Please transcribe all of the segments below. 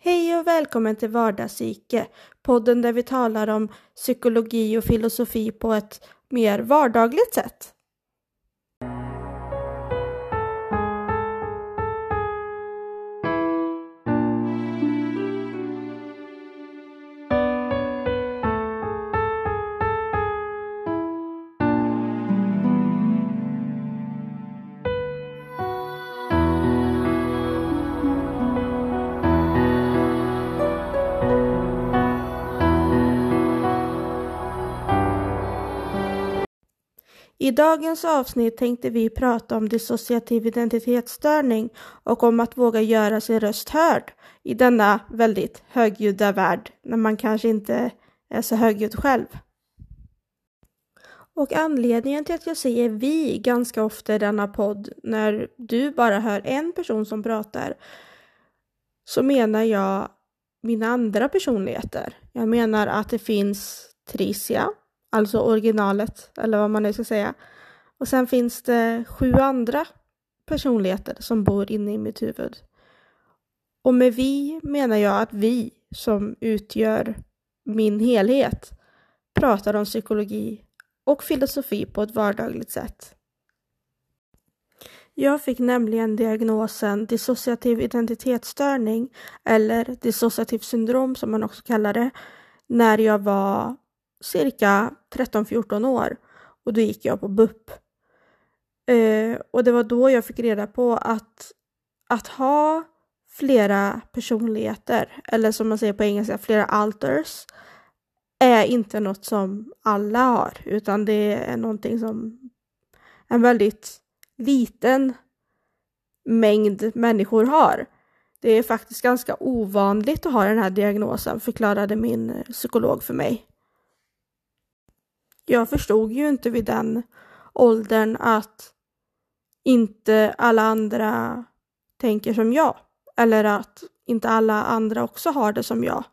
Hej och välkommen till Vardagspsyke, podden där vi talar om psykologi och filosofi på ett mer vardagligt sätt. I dagens avsnitt tänkte vi prata om dissociativ identitetsstörning och om att våga göra sin röst hörd i denna väldigt högljudda värld när man kanske inte är så högljudd själv. Och anledningen till att jag säger vi ganska ofta i denna podd när du bara hör en person som pratar så menar jag mina andra personligheter. Jag menar att det finns Tricia alltså originalet eller vad man nu ska säga. Och sen finns det sju andra personligheter som bor inne i mitt huvud. Och med vi menar jag att vi som utgör min helhet pratar om psykologi och filosofi på ett vardagligt sätt. Jag fick nämligen diagnosen dissociativ identitetsstörning eller dissociativ syndrom som man också kallar det när jag var cirka 13-14 år och då gick jag på BUP. Eh, och det var då jag fick reda på att, att ha flera personligheter, eller som man säger på engelska, flera alters, är inte något som alla har, utan det är någonting som en väldigt liten mängd människor har. Det är faktiskt ganska ovanligt att ha den här diagnosen, förklarade min psykolog för mig jag förstod ju inte vid den åldern att inte alla andra tänker som jag. Eller att inte alla andra också har det som jag.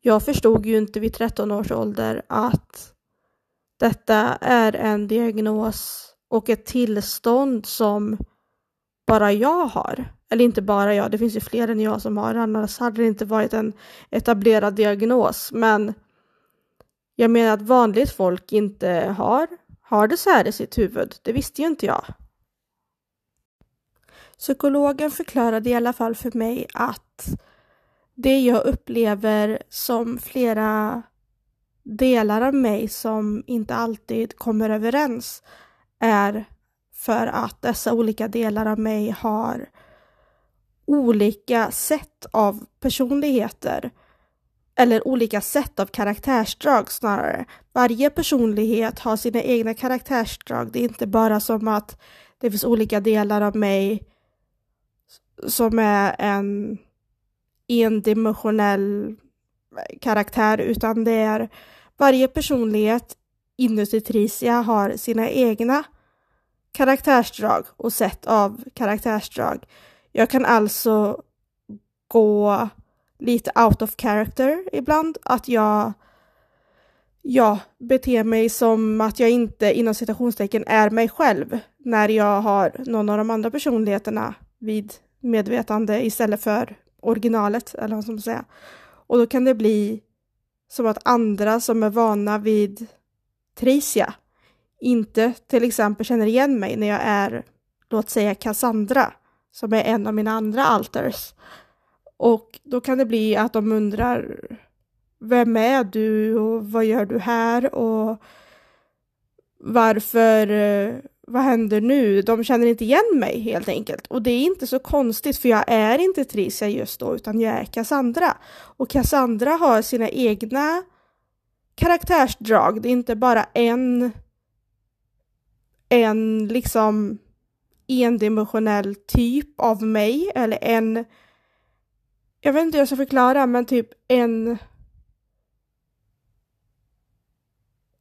Jag förstod ju inte vid 13 års ålder att detta är en diagnos och ett tillstånd som bara jag har. Eller inte bara jag, det finns ju fler än jag som har annars hade det inte varit en etablerad diagnos. Men jag menar att vanligt folk inte har, har det så här i sitt huvud. Det visste ju inte jag. Psykologen förklarade i alla fall för mig att det jag upplever som flera delar av mig som inte alltid kommer överens är för att dessa olika delar av mig har olika sätt av personligheter eller olika sätt av karaktärsdrag snarare. Varje personlighet har sina egna karaktärsdrag. Det är inte bara som att det finns olika delar av mig som är en endimensionell karaktär, utan det är varje personlighet inuti Tricia har sina egna karaktärsdrag och sätt av karaktärsdrag. Jag kan alltså gå lite out of character ibland. Att jag ja, beter mig som att jag inte inom citationstecken är mig själv när jag har någon av de andra personligheterna vid medvetande istället för originalet eller vad man ska säga. Och då kan det bli som att andra som är vana vid Tricia inte till exempel känner igen mig när jag är, låt säga Cassandra, som är en av mina andra alters. Och då kan det bli att de undrar vem är du och vad gör du här och varför, eh, vad händer nu? De känner inte igen mig helt enkelt. Och det är inte så konstigt för jag är inte Tricia just då utan jag är Cassandra. Och Cassandra har sina egna karaktärsdrag. Det är inte bara en, en liksom endimensionell typ av mig eller en jag vet inte hur jag ska förklara, men typ en...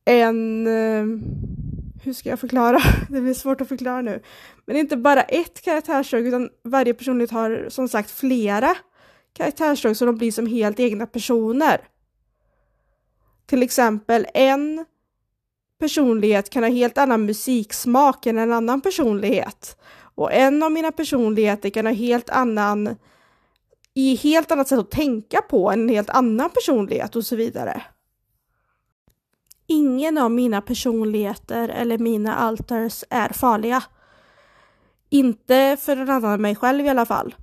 En... Eh, hur ska jag förklara? Det blir svårt att förklara nu. Men inte bara ett karaktärsdrag, utan varje personlighet har som sagt flera karaktärsdrag, så de blir som helt egna personer. Till exempel en personlighet kan ha helt annan musiksmak än en annan personlighet. Och en av mina personligheter kan ha helt annan i helt annat sätt att tänka på, en helt annan personlighet och så vidare. Ingen av mina personligheter eller mina alters är farliga. Inte för en annan än mig själv i alla fall.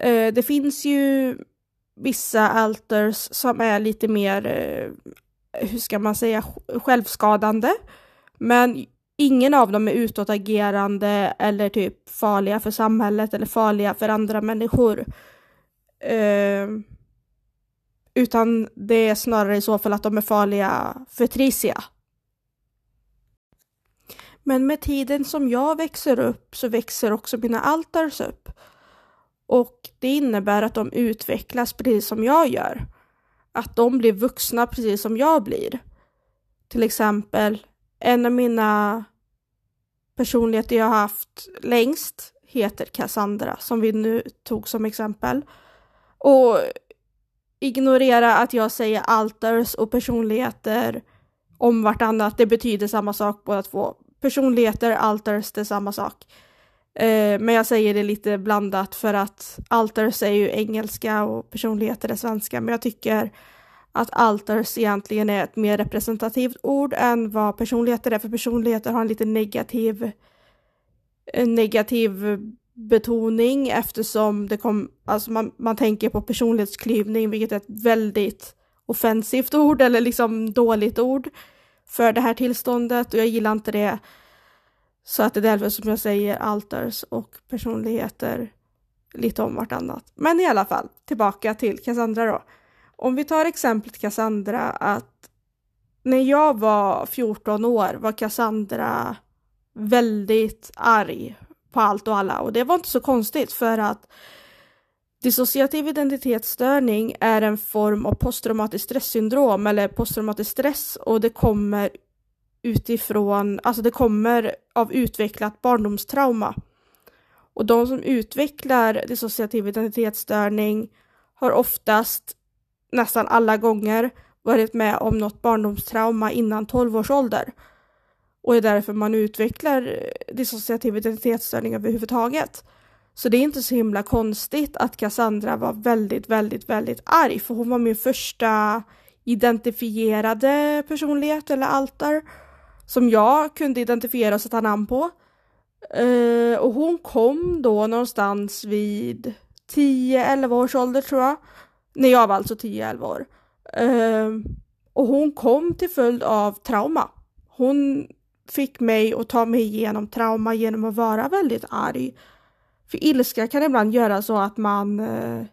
Eh, det finns ju vissa alters som är lite mer, eh, hur ska man säga, självskadande. Men ingen av dem är utåtagerande eller typ farliga för samhället eller farliga för andra människor. Eh, utan det är snarare i så fall att de är farliga för Tricia. Men med tiden som jag växer upp så växer också mina altars upp. Och det innebär att de utvecklas precis som jag gör. Att de blir vuxna precis som jag blir. Till exempel, en av mina personligheter jag har haft längst heter Cassandra, som vi nu tog som exempel. Och ignorera att jag säger alters och personligheter om vartannat. Det betyder samma sak båda två. Personligheter, alters, det är samma sak. Eh, men jag säger det lite blandat för att alters är ju engelska och personligheter är svenska. Men jag tycker att alters egentligen är ett mer representativt ord än vad personligheter är. För personligheter har en lite negativ, en negativ betoning eftersom det kom, alltså man, man tänker på personlighetsklyvning, vilket är ett väldigt offensivt ord eller liksom dåligt ord för det här tillståndet och jag gillar inte det. Så att det är därför som jag säger alters och personligheter lite om vartannat. Men i alla fall, tillbaka till Cassandra då. Om vi tar exemplet Cassandra att när jag var 14 år var Cassandra väldigt arg på allt och alla och det var inte så konstigt för att dissociativ identitetsstörning är en form av posttraumatiskt stresssyndrom eller posttraumatisk stress och det kommer utifrån, alltså det kommer av utvecklat barndomstrauma. Och de som utvecklar dissociativ identitetsstörning har oftast nästan alla gånger varit med om något barndomstrauma innan 12 års ålder och är därför man utvecklar eh, dissociativ identitetsstörning överhuvudtaget. Så det är inte så himla konstigt att Cassandra var väldigt, väldigt, väldigt arg, för hon var min första identifierade personlighet eller altar som jag kunde identifiera och sätta namn på. Uh, och hon kom då någonstans vid 10-11 års ålder tror jag. När jag var alltså 10-11 år. Uh, och hon kom till följd av trauma. Hon fick mig att ta mig igenom trauma genom att vara väldigt arg. För ilska kan ibland göra så att man eh,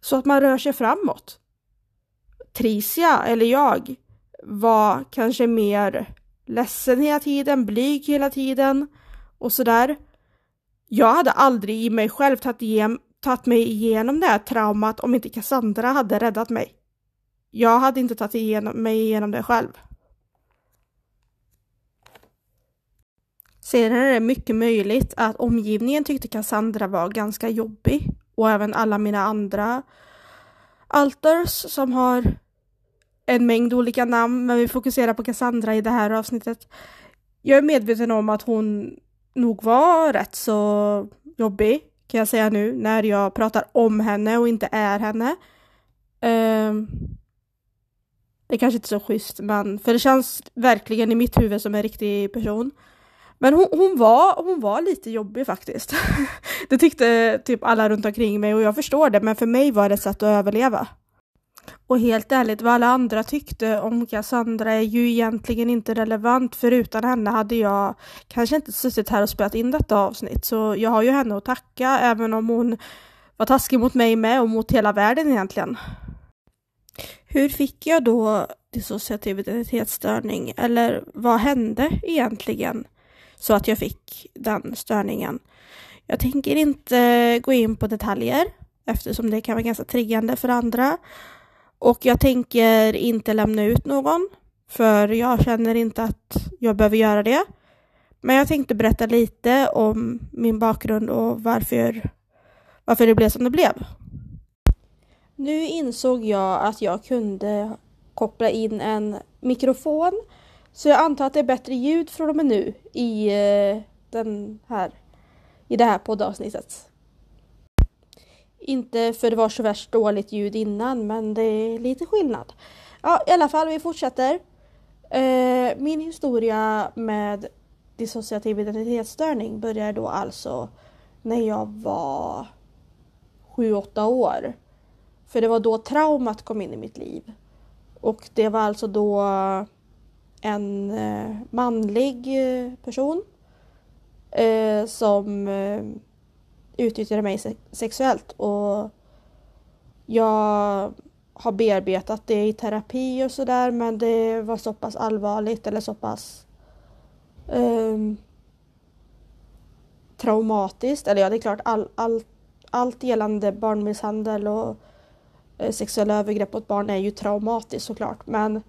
så att man rör sig framåt. Tricia, eller jag, var kanske mer ledsen hela tiden, blyg hela tiden och sådär. Jag hade aldrig i mig själv tagit, igen, tagit mig igenom det här traumat om inte Cassandra hade räddat mig. Jag hade inte tagit igenom, mig igenom det själv. Sedan är det mycket möjligt att omgivningen tyckte Cassandra var ganska jobbig och även alla mina andra alters som har en mängd olika namn, men vi fokuserar på Cassandra i det här avsnittet. Jag är medveten om att hon nog var rätt så jobbig, kan jag säga nu, när jag pratar om henne och inte är henne. Um, det är kanske inte är så schysst, men för det känns verkligen i mitt huvud som en riktig person. Men hon, hon, var, hon var lite jobbig faktiskt. det tyckte typ alla runt omkring mig och jag förstår det, men för mig var det ett sätt att överleva. Och helt ärligt, vad alla andra tyckte om Cassandra är ju egentligen inte relevant, för utan henne hade jag kanske inte suttit här och spelat in detta avsnitt. Så jag har ju henne att tacka, även om hon var taskig mot mig med och mot hela världen egentligen. Hur fick jag då dissociativ identitetsstörning? Eller vad hände egentligen så att jag fick den störningen? Jag tänker inte gå in på detaljer eftersom det kan vara ganska triggande för andra. Och jag tänker inte lämna ut någon, för jag känner inte att jag behöver göra det. Men jag tänkte berätta lite om min bakgrund och varför, varför det blev som det blev. Nu insåg jag att jag kunde koppla in en mikrofon så jag antar att det är bättre ljud från och med nu i, eh, den här, i det här poddavsnittet. Inte för det var så värst dåligt ljud innan men det är lite skillnad. Ja i alla fall, vi fortsätter. Eh, min historia med dissociativ identitetsstörning började då alltså när jag var 7-8 år. För det var då traumat kom in i mitt liv. Och det var alltså då en eh, manlig eh, person eh, som utnyttjade mig sexuellt och jag har bearbetat det i terapi och sådär men det var så pass allvarligt eller så pass um, traumatiskt. Eller ja, det är klart all, all, allt gällande barnmisshandel och sexuella övergrepp mot barn är ju traumatiskt såklart men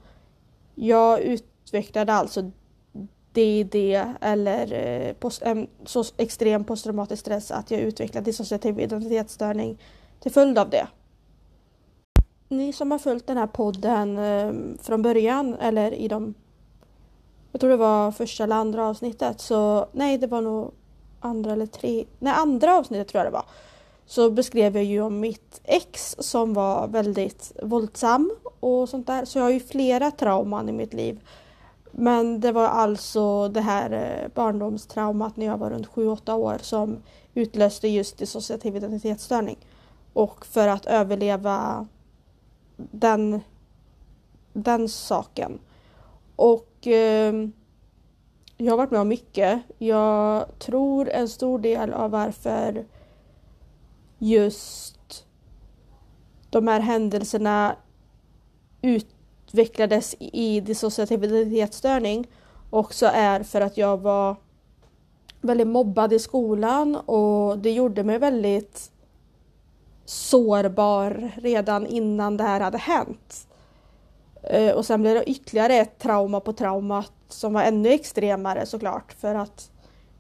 jag utvecklade alltså DID eller eh, post, en så extrem posttraumatisk stress att jag utvecklade dissociativ identitetsstörning till följd av det. Ni som har följt den här podden äm, från början eller i de jag tror det var första eller andra avsnittet så nej det var nog andra eller tre, nej andra avsnittet tror jag det var. Så beskrev jag ju om mitt ex som var väldigt våldsam och sånt där. Så jag har ju flera trauman i mitt liv. Men det var alltså det här eh, barndomstraumat när jag var runt 7-8 år som utlöste just dissociativ identitetsstörning. Och för att överleva den, den saken. Och eh, jag har varit med om mycket. Jag tror en stor del av varför just de här händelserna utvecklades i dissociativ identitetsstörning också är för att jag var väldigt mobbad i skolan och det gjorde mig väldigt sårbar redan innan det här hade hänt. Eh, och sen blev det ytterligare ett trauma på traumat som var ännu extremare såklart för att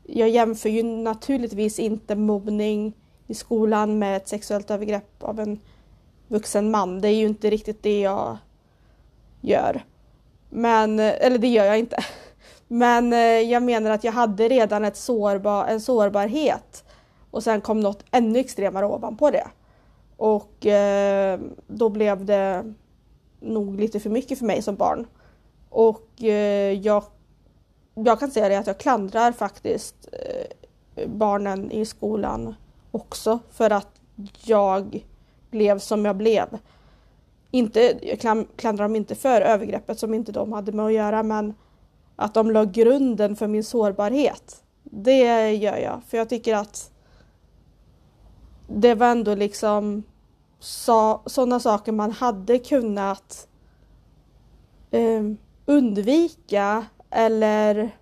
jag jämför ju naturligtvis inte mobbning i skolan med ett sexuellt övergrepp av en vuxen man. Det är ju inte riktigt det jag gör. Men, eller det gör jag inte. Men eh, jag menar att jag hade redan ett sårbar, en sårbarhet och sen kom något ännu extremare ovanpå det. Och eh, då blev det nog lite för mycket för mig som barn. Och eh, jag, jag kan säga det att jag klandrar faktiskt eh, barnen i skolan också för att jag blev som jag blev. Inte, jag klandrar dem inte för övergreppet som inte de hade med att göra men att de la grunden för min sårbarhet. Det gör jag för jag tycker att det var ändå liksom sådana saker man hade kunnat eh, undvika eller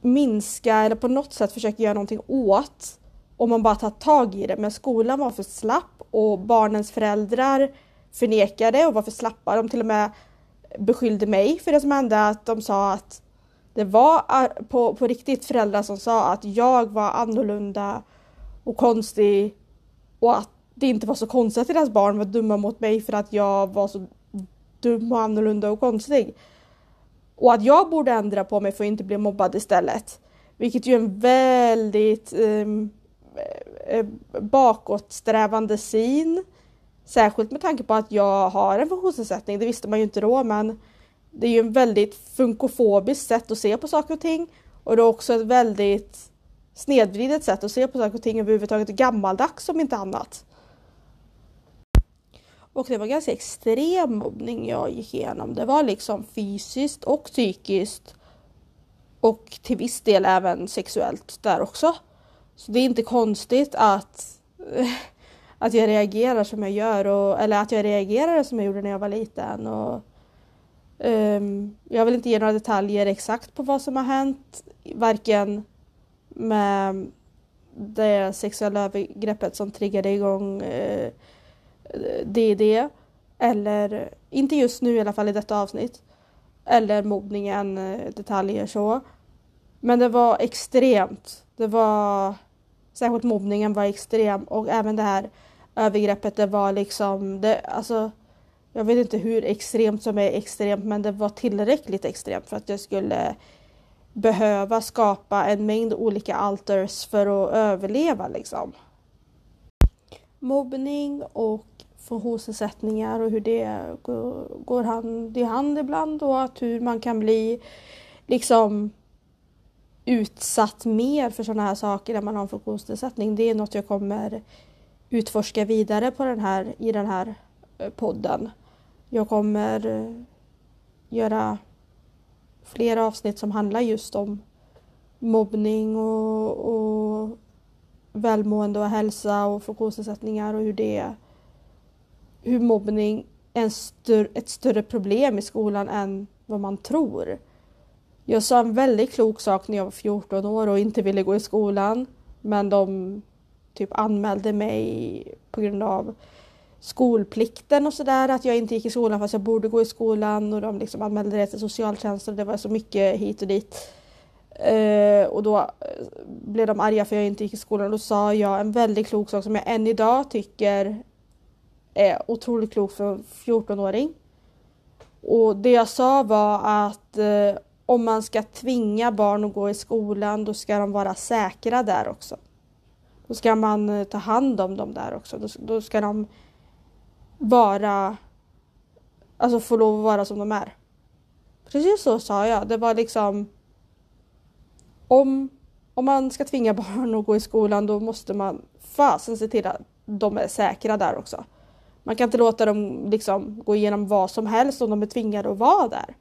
minska eller på något sätt försöka göra någonting åt om man bara tar tag i det. Men skolan var för slapp och barnens föräldrar förnekade och var för slappa. De till och med beskyllde mig för det som hände. Att de sa att det var ah, på, på riktigt föräldrar som sa att jag var annorlunda och konstig och att det inte var så konstigt att deras barn var dumma mot mig för att jag var så dum och annorlunda och konstig. Och att jag borde ändra på mig för att inte bli mobbad istället. Vilket ju är en väldigt um, Eh, bakåtsträvande syn. Särskilt med tanke på att jag har en funktionsnedsättning, det visste man ju inte då men det är ju en väldigt funkofobiskt sätt att se på saker och ting. Och det är också ett väldigt snedvridet sätt att se på saker och ting överhuvudtaget, gammaldags om inte annat. Och det var ganska extrem mobbning jag gick igenom. Det var liksom fysiskt och psykiskt. Och till viss del även sexuellt där också. Så det är inte konstigt att, att jag reagerar som jag gör. Och, eller att jag reagerade som jag gjorde när jag var liten. Och, um, jag vill inte ge några detaljer exakt på vad som har hänt. Varken med det sexuella övergreppet som triggade igång eh, uh, det det. Eller, inte just nu i alla fall i detta avsnitt. Eller mobbningen, eh, detaljer så. Men det var extremt. Det var, särskilt mobbningen var extrem och även det här övergreppet det var liksom, det, alltså jag vet inte hur extremt som är extremt men det var tillräckligt extremt för att jag skulle behöva skapa en mängd olika alters för att överleva liksom. mobbning och funktionsnedsättningar och hur det går hand i hand ibland och att hur man kan bli liksom utsatt mer för sådana här saker när man har en funktionsnedsättning. Det är något jag kommer utforska vidare på den här, i den här eh, podden. Jag kommer eh, göra flera avsnitt som handlar just om mobbning och, och välmående och hälsa och funktionsnedsättningar och hur det hur mobbning är en stör, ett större problem i skolan än vad man tror. Jag sa en väldigt klok sak när jag var 14 år och inte ville gå i skolan. Men de typ anmälde mig på grund av skolplikten och sådär, att jag inte gick i skolan fast jag borde gå i skolan och de liksom anmälde det till socialtjänsten och det var så mycket hit och dit. Uh, och då eh, blev de arga för att jag inte gick i skolan och då sa jag en väldigt klok sak som jag än idag tycker är otroligt klok för en 14-åring. Och det jag sa var att uh, om man ska tvinga barn att gå i skolan då ska de vara säkra där också. Då ska man eh, ta hand om dem där också. Då, då ska de vara, alltså få lov att vara som de är. Precis så sa jag. Det var liksom om, om man ska tvinga barn att gå i skolan då måste man fasen se till att de är säkra där också. Man kan inte låta dem liksom gå igenom vad som helst om de är tvingade att vara där.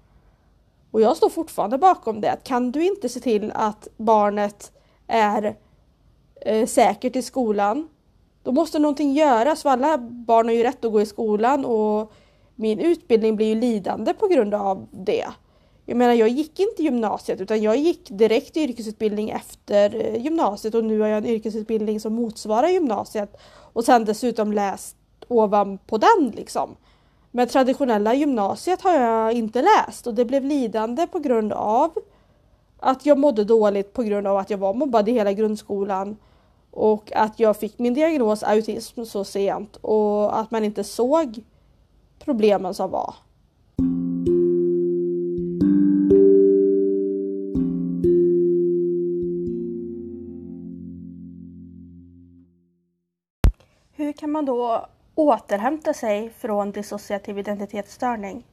Och jag står fortfarande bakom det. Kan du inte se till att barnet är eh, säkert i skolan då måste någonting göras för alla barn har ju rätt att gå i skolan och min utbildning blir ju lidande på grund av det. Jag menar jag gick inte gymnasiet utan jag gick direkt yrkesutbildning efter eh, gymnasiet och nu har jag en yrkesutbildning som motsvarar gymnasiet och sen dessutom läst ovanpå den liksom. Men traditionella gymnasiet har jag inte läst och det blev lidande på grund av att jag mådde dåligt på grund av att jag var mobbad i hela grundskolan och att jag fick min diagnos autism så sent och att man inte såg problemen som var. Hur kan man då återhämta sig från dissociativ identitetsstörning?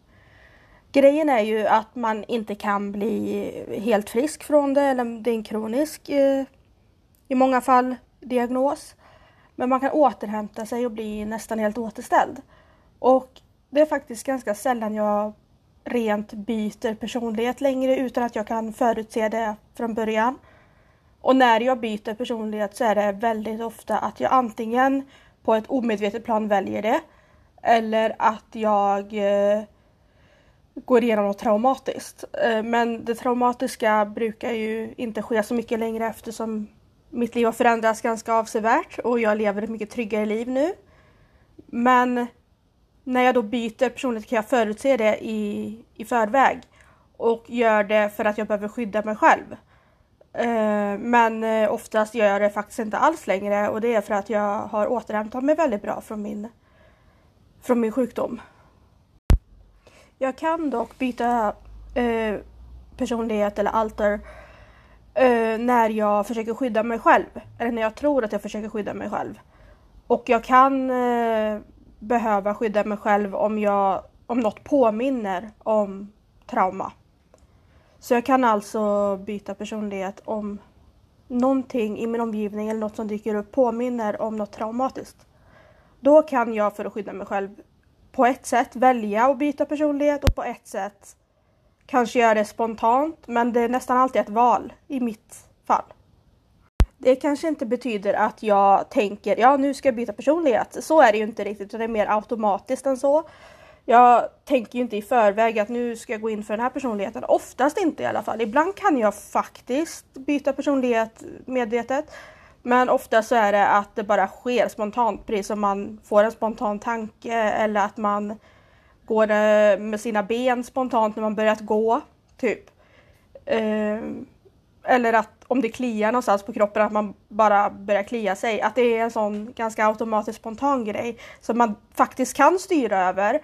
Grejen är ju att man inte kan bli helt frisk från det, eller det är en kronisk eh, i många fall diagnos. Men man kan återhämta sig och bli nästan helt återställd. Och det är faktiskt ganska sällan jag rent byter personlighet längre utan att jag kan förutse det från början. Och när jag byter personlighet så är det väldigt ofta att jag antingen på ett omedvetet plan väljer det eller att jag eh, går igenom något traumatiskt. Eh, men det traumatiska brukar ju inte ske så mycket längre eftersom mitt liv har förändrats ganska avsevärt och jag lever ett mycket tryggare liv nu. Men när jag då byter personlighet kan jag förutse det i, i förväg och gör det för att jag behöver skydda mig själv. Eh, men eh, oftast gör jag det faktiskt inte alls längre och det är för att jag har återhämtat mig väldigt bra från min, från min sjukdom. Jag kan dock byta eh, personlighet eller alter eh, när jag försöker skydda mig själv. Eller när jag tror att jag försöker skydda mig själv. Och jag kan eh, behöva skydda mig själv om, jag, om något påminner om trauma. Så jag kan alltså byta personlighet om någonting i min omgivning eller något som dyker upp påminner om något traumatiskt. Då kan jag för att skydda mig själv på ett sätt välja att byta personlighet och på ett sätt kanske göra det spontant men det är nästan alltid ett val i mitt fall. Det kanske inte betyder att jag tänker ja nu ska jag byta personlighet. Så är det ju inte riktigt, det är mer automatiskt än så. Jag tänker ju inte i förväg att nu ska jag gå in för den här personligheten. Oftast inte i alla fall. Ibland kan jag faktiskt byta personlighet medvetet. Men ofta så är det att det bara sker spontant, precis som man får en spontan tanke eller att man går eh, med sina ben spontant när man börjat gå. Typ. Eh, eller att om det kliar någonstans på kroppen att man bara börjar klia sig. Att det är en sån ganska automatisk spontan grej som man faktiskt kan styra över.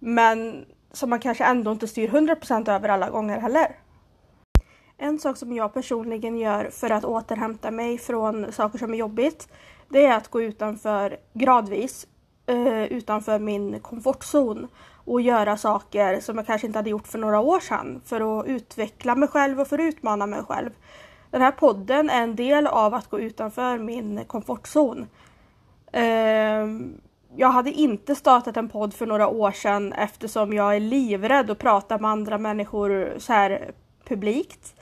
Men som man kanske ändå inte styr 100% över alla gånger heller. En sak som jag personligen gör för att återhämta mig från saker som är jobbigt det är att gå utanför gradvis eh, utanför min komfortzon och göra saker som jag kanske inte hade gjort för några år sedan för att utveckla mig själv och för att utmana mig själv. Den här podden är en del av att gå utanför min komfortzon. Ehm, jag hade inte startat en podd för några år sedan eftersom jag är livrädd att prata med andra människor så här publikt.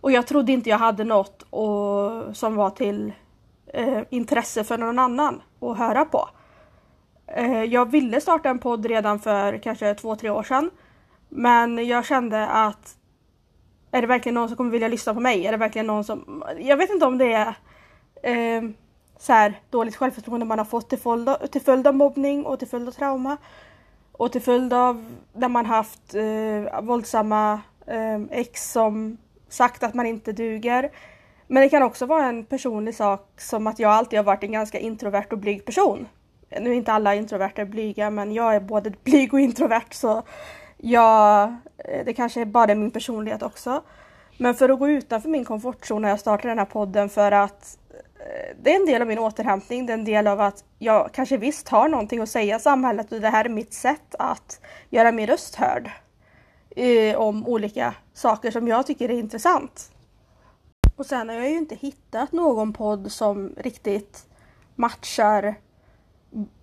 Och jag trodde inte jag hade något och, som var till eh, intresse för någon annan att höra på. Eh, jag ville starta en podd redan för kanske två, tre år sedan. Men jag kände att är det verkligen någon som kommer vilja lyssna på mig? Är det verkligen någon som... Jag vet inte om det är eh, så här, dåligt självförtroende man har fått till följd, av, till följd av mobbning och till följd av trauma. Och till följd av när man haft eh, våldsamma eh, ex som sagt att man inte duger. Men det kan också vara en personlig sak som att jag alltid har varit en ganska introvert och blyg person. Nu är inte alla introverter blyga men jag är både blyg och introvert så jag, eh, det kanske är bara min personlighet också. Men för att gå utanför min komfortzon har jag startat den här podden för att det är en del av min återhämtning, det är en del av att jag kanske visst har någonting att säga i samhället och det här är mitt sätt att göra min röst hörd eh, om olika saker som jag tycker är intressant. Och sen har jag ju inte hittat någon podd som riktigt matchar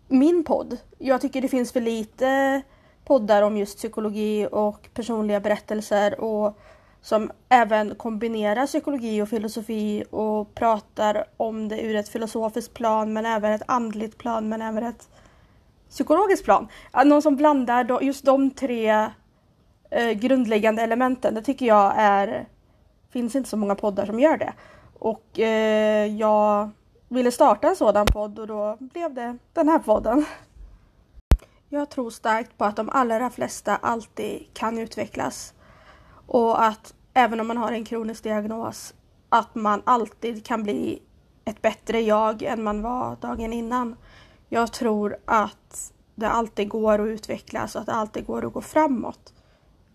min podd. Jag tycker det finns för lite poddar om just psykologi och personliga berättelser och som även kombinerar psykologi och filosofi och pratar om det ur ett filosofiskt plan men även ett andligt plan men även ett psykologiskt plan. Någon som blandar just de tre eh, grundläggande elementen. Det tycker jag är... finns inte så många poddar som gör det. Och eh, jag ville starta en sådan podd och då blev det den här podden. Jag tror starkt på att de allra flesta alltid kan utvecklas. Och att även om man har en kronisk diagnos, att man alltid kan bli ett bättre jag än man var dagen innan. Jag tror att det alltid går att utvecklas och att det alltid går att gå framåt.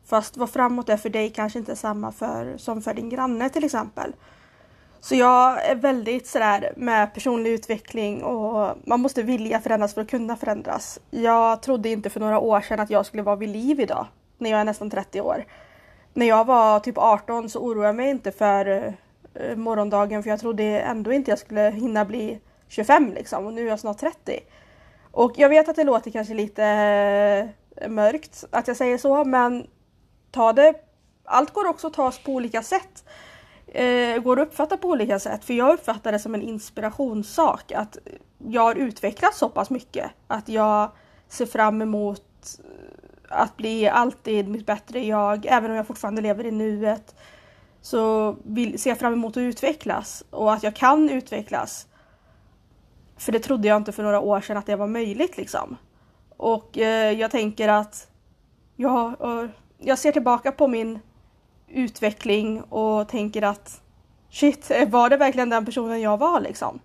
Fast vad framåt är för dig kanske inte är samma för, som för din granne till exempel. Så jag är väldigt sådär med personlig utveckling och man måste vilja förändras för att kunna förändras. Jag trodde inte för några år sedan att jag skulle vara vid liv idag, när jag är nästan 30 år. När jag var typ 18 så oroade jag mig inte för uh, morgondagen för jag trodde ändå inte jag skulle hinna bli 25 liksom och nu är jag snart 30. Och jag vet att det låter kanske lite uh, mörkt att jag säger så men ta det, allt går också att tas på olika sätt. Eh, går att uppfatta på olika sätt för jag uppfattar det som en inspirationssak att jag har utvecklats så pass mycket att jag ser fram emot att bli alltid mitt bättre jag, även om jag fortfarande lever i nuet så vill, ser jag fram emot att utvecklas och att jag kan utvecklas. För det trodde jag inte för några år sedan att det var möjligt liksom. Och eh, jag tänker att jag, eh, jag ser tillbaka på min utveckling och tänker att shit, var det verkligen den personen jag var liksom?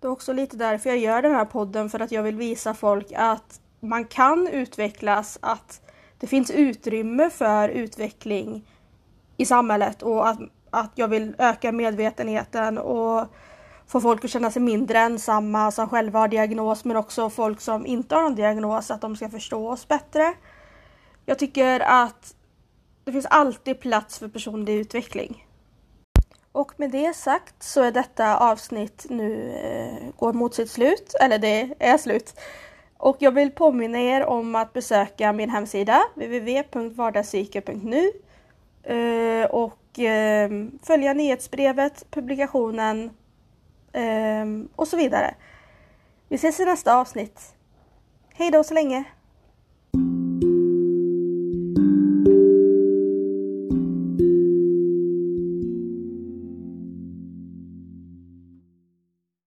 Det är också lite därför jag gör den här podden för att jag vill visa folk att man kan utvecklas, att det finns utrymme för utveckling i samhället och att, att jag vill öka medvetenheten och få folk att känna sig mindre ensamma som själva har diagnos men också folk som inte har någon diagnos att de ska förstå oss bättre. Jag tycker att det finns alltid plats för personlig utveckling. Och med det sagt så är detta avsnitt nu eh, går mot sitt slut, eller det är slut. Och jag vill påminna er om att besöka min hemsida www.vardagspsyke.nu eh, och eh, följa nyhetsbrevet, publikationen eh, och så vidare. Vi ses i nästa avsnitt. Hej då så länge!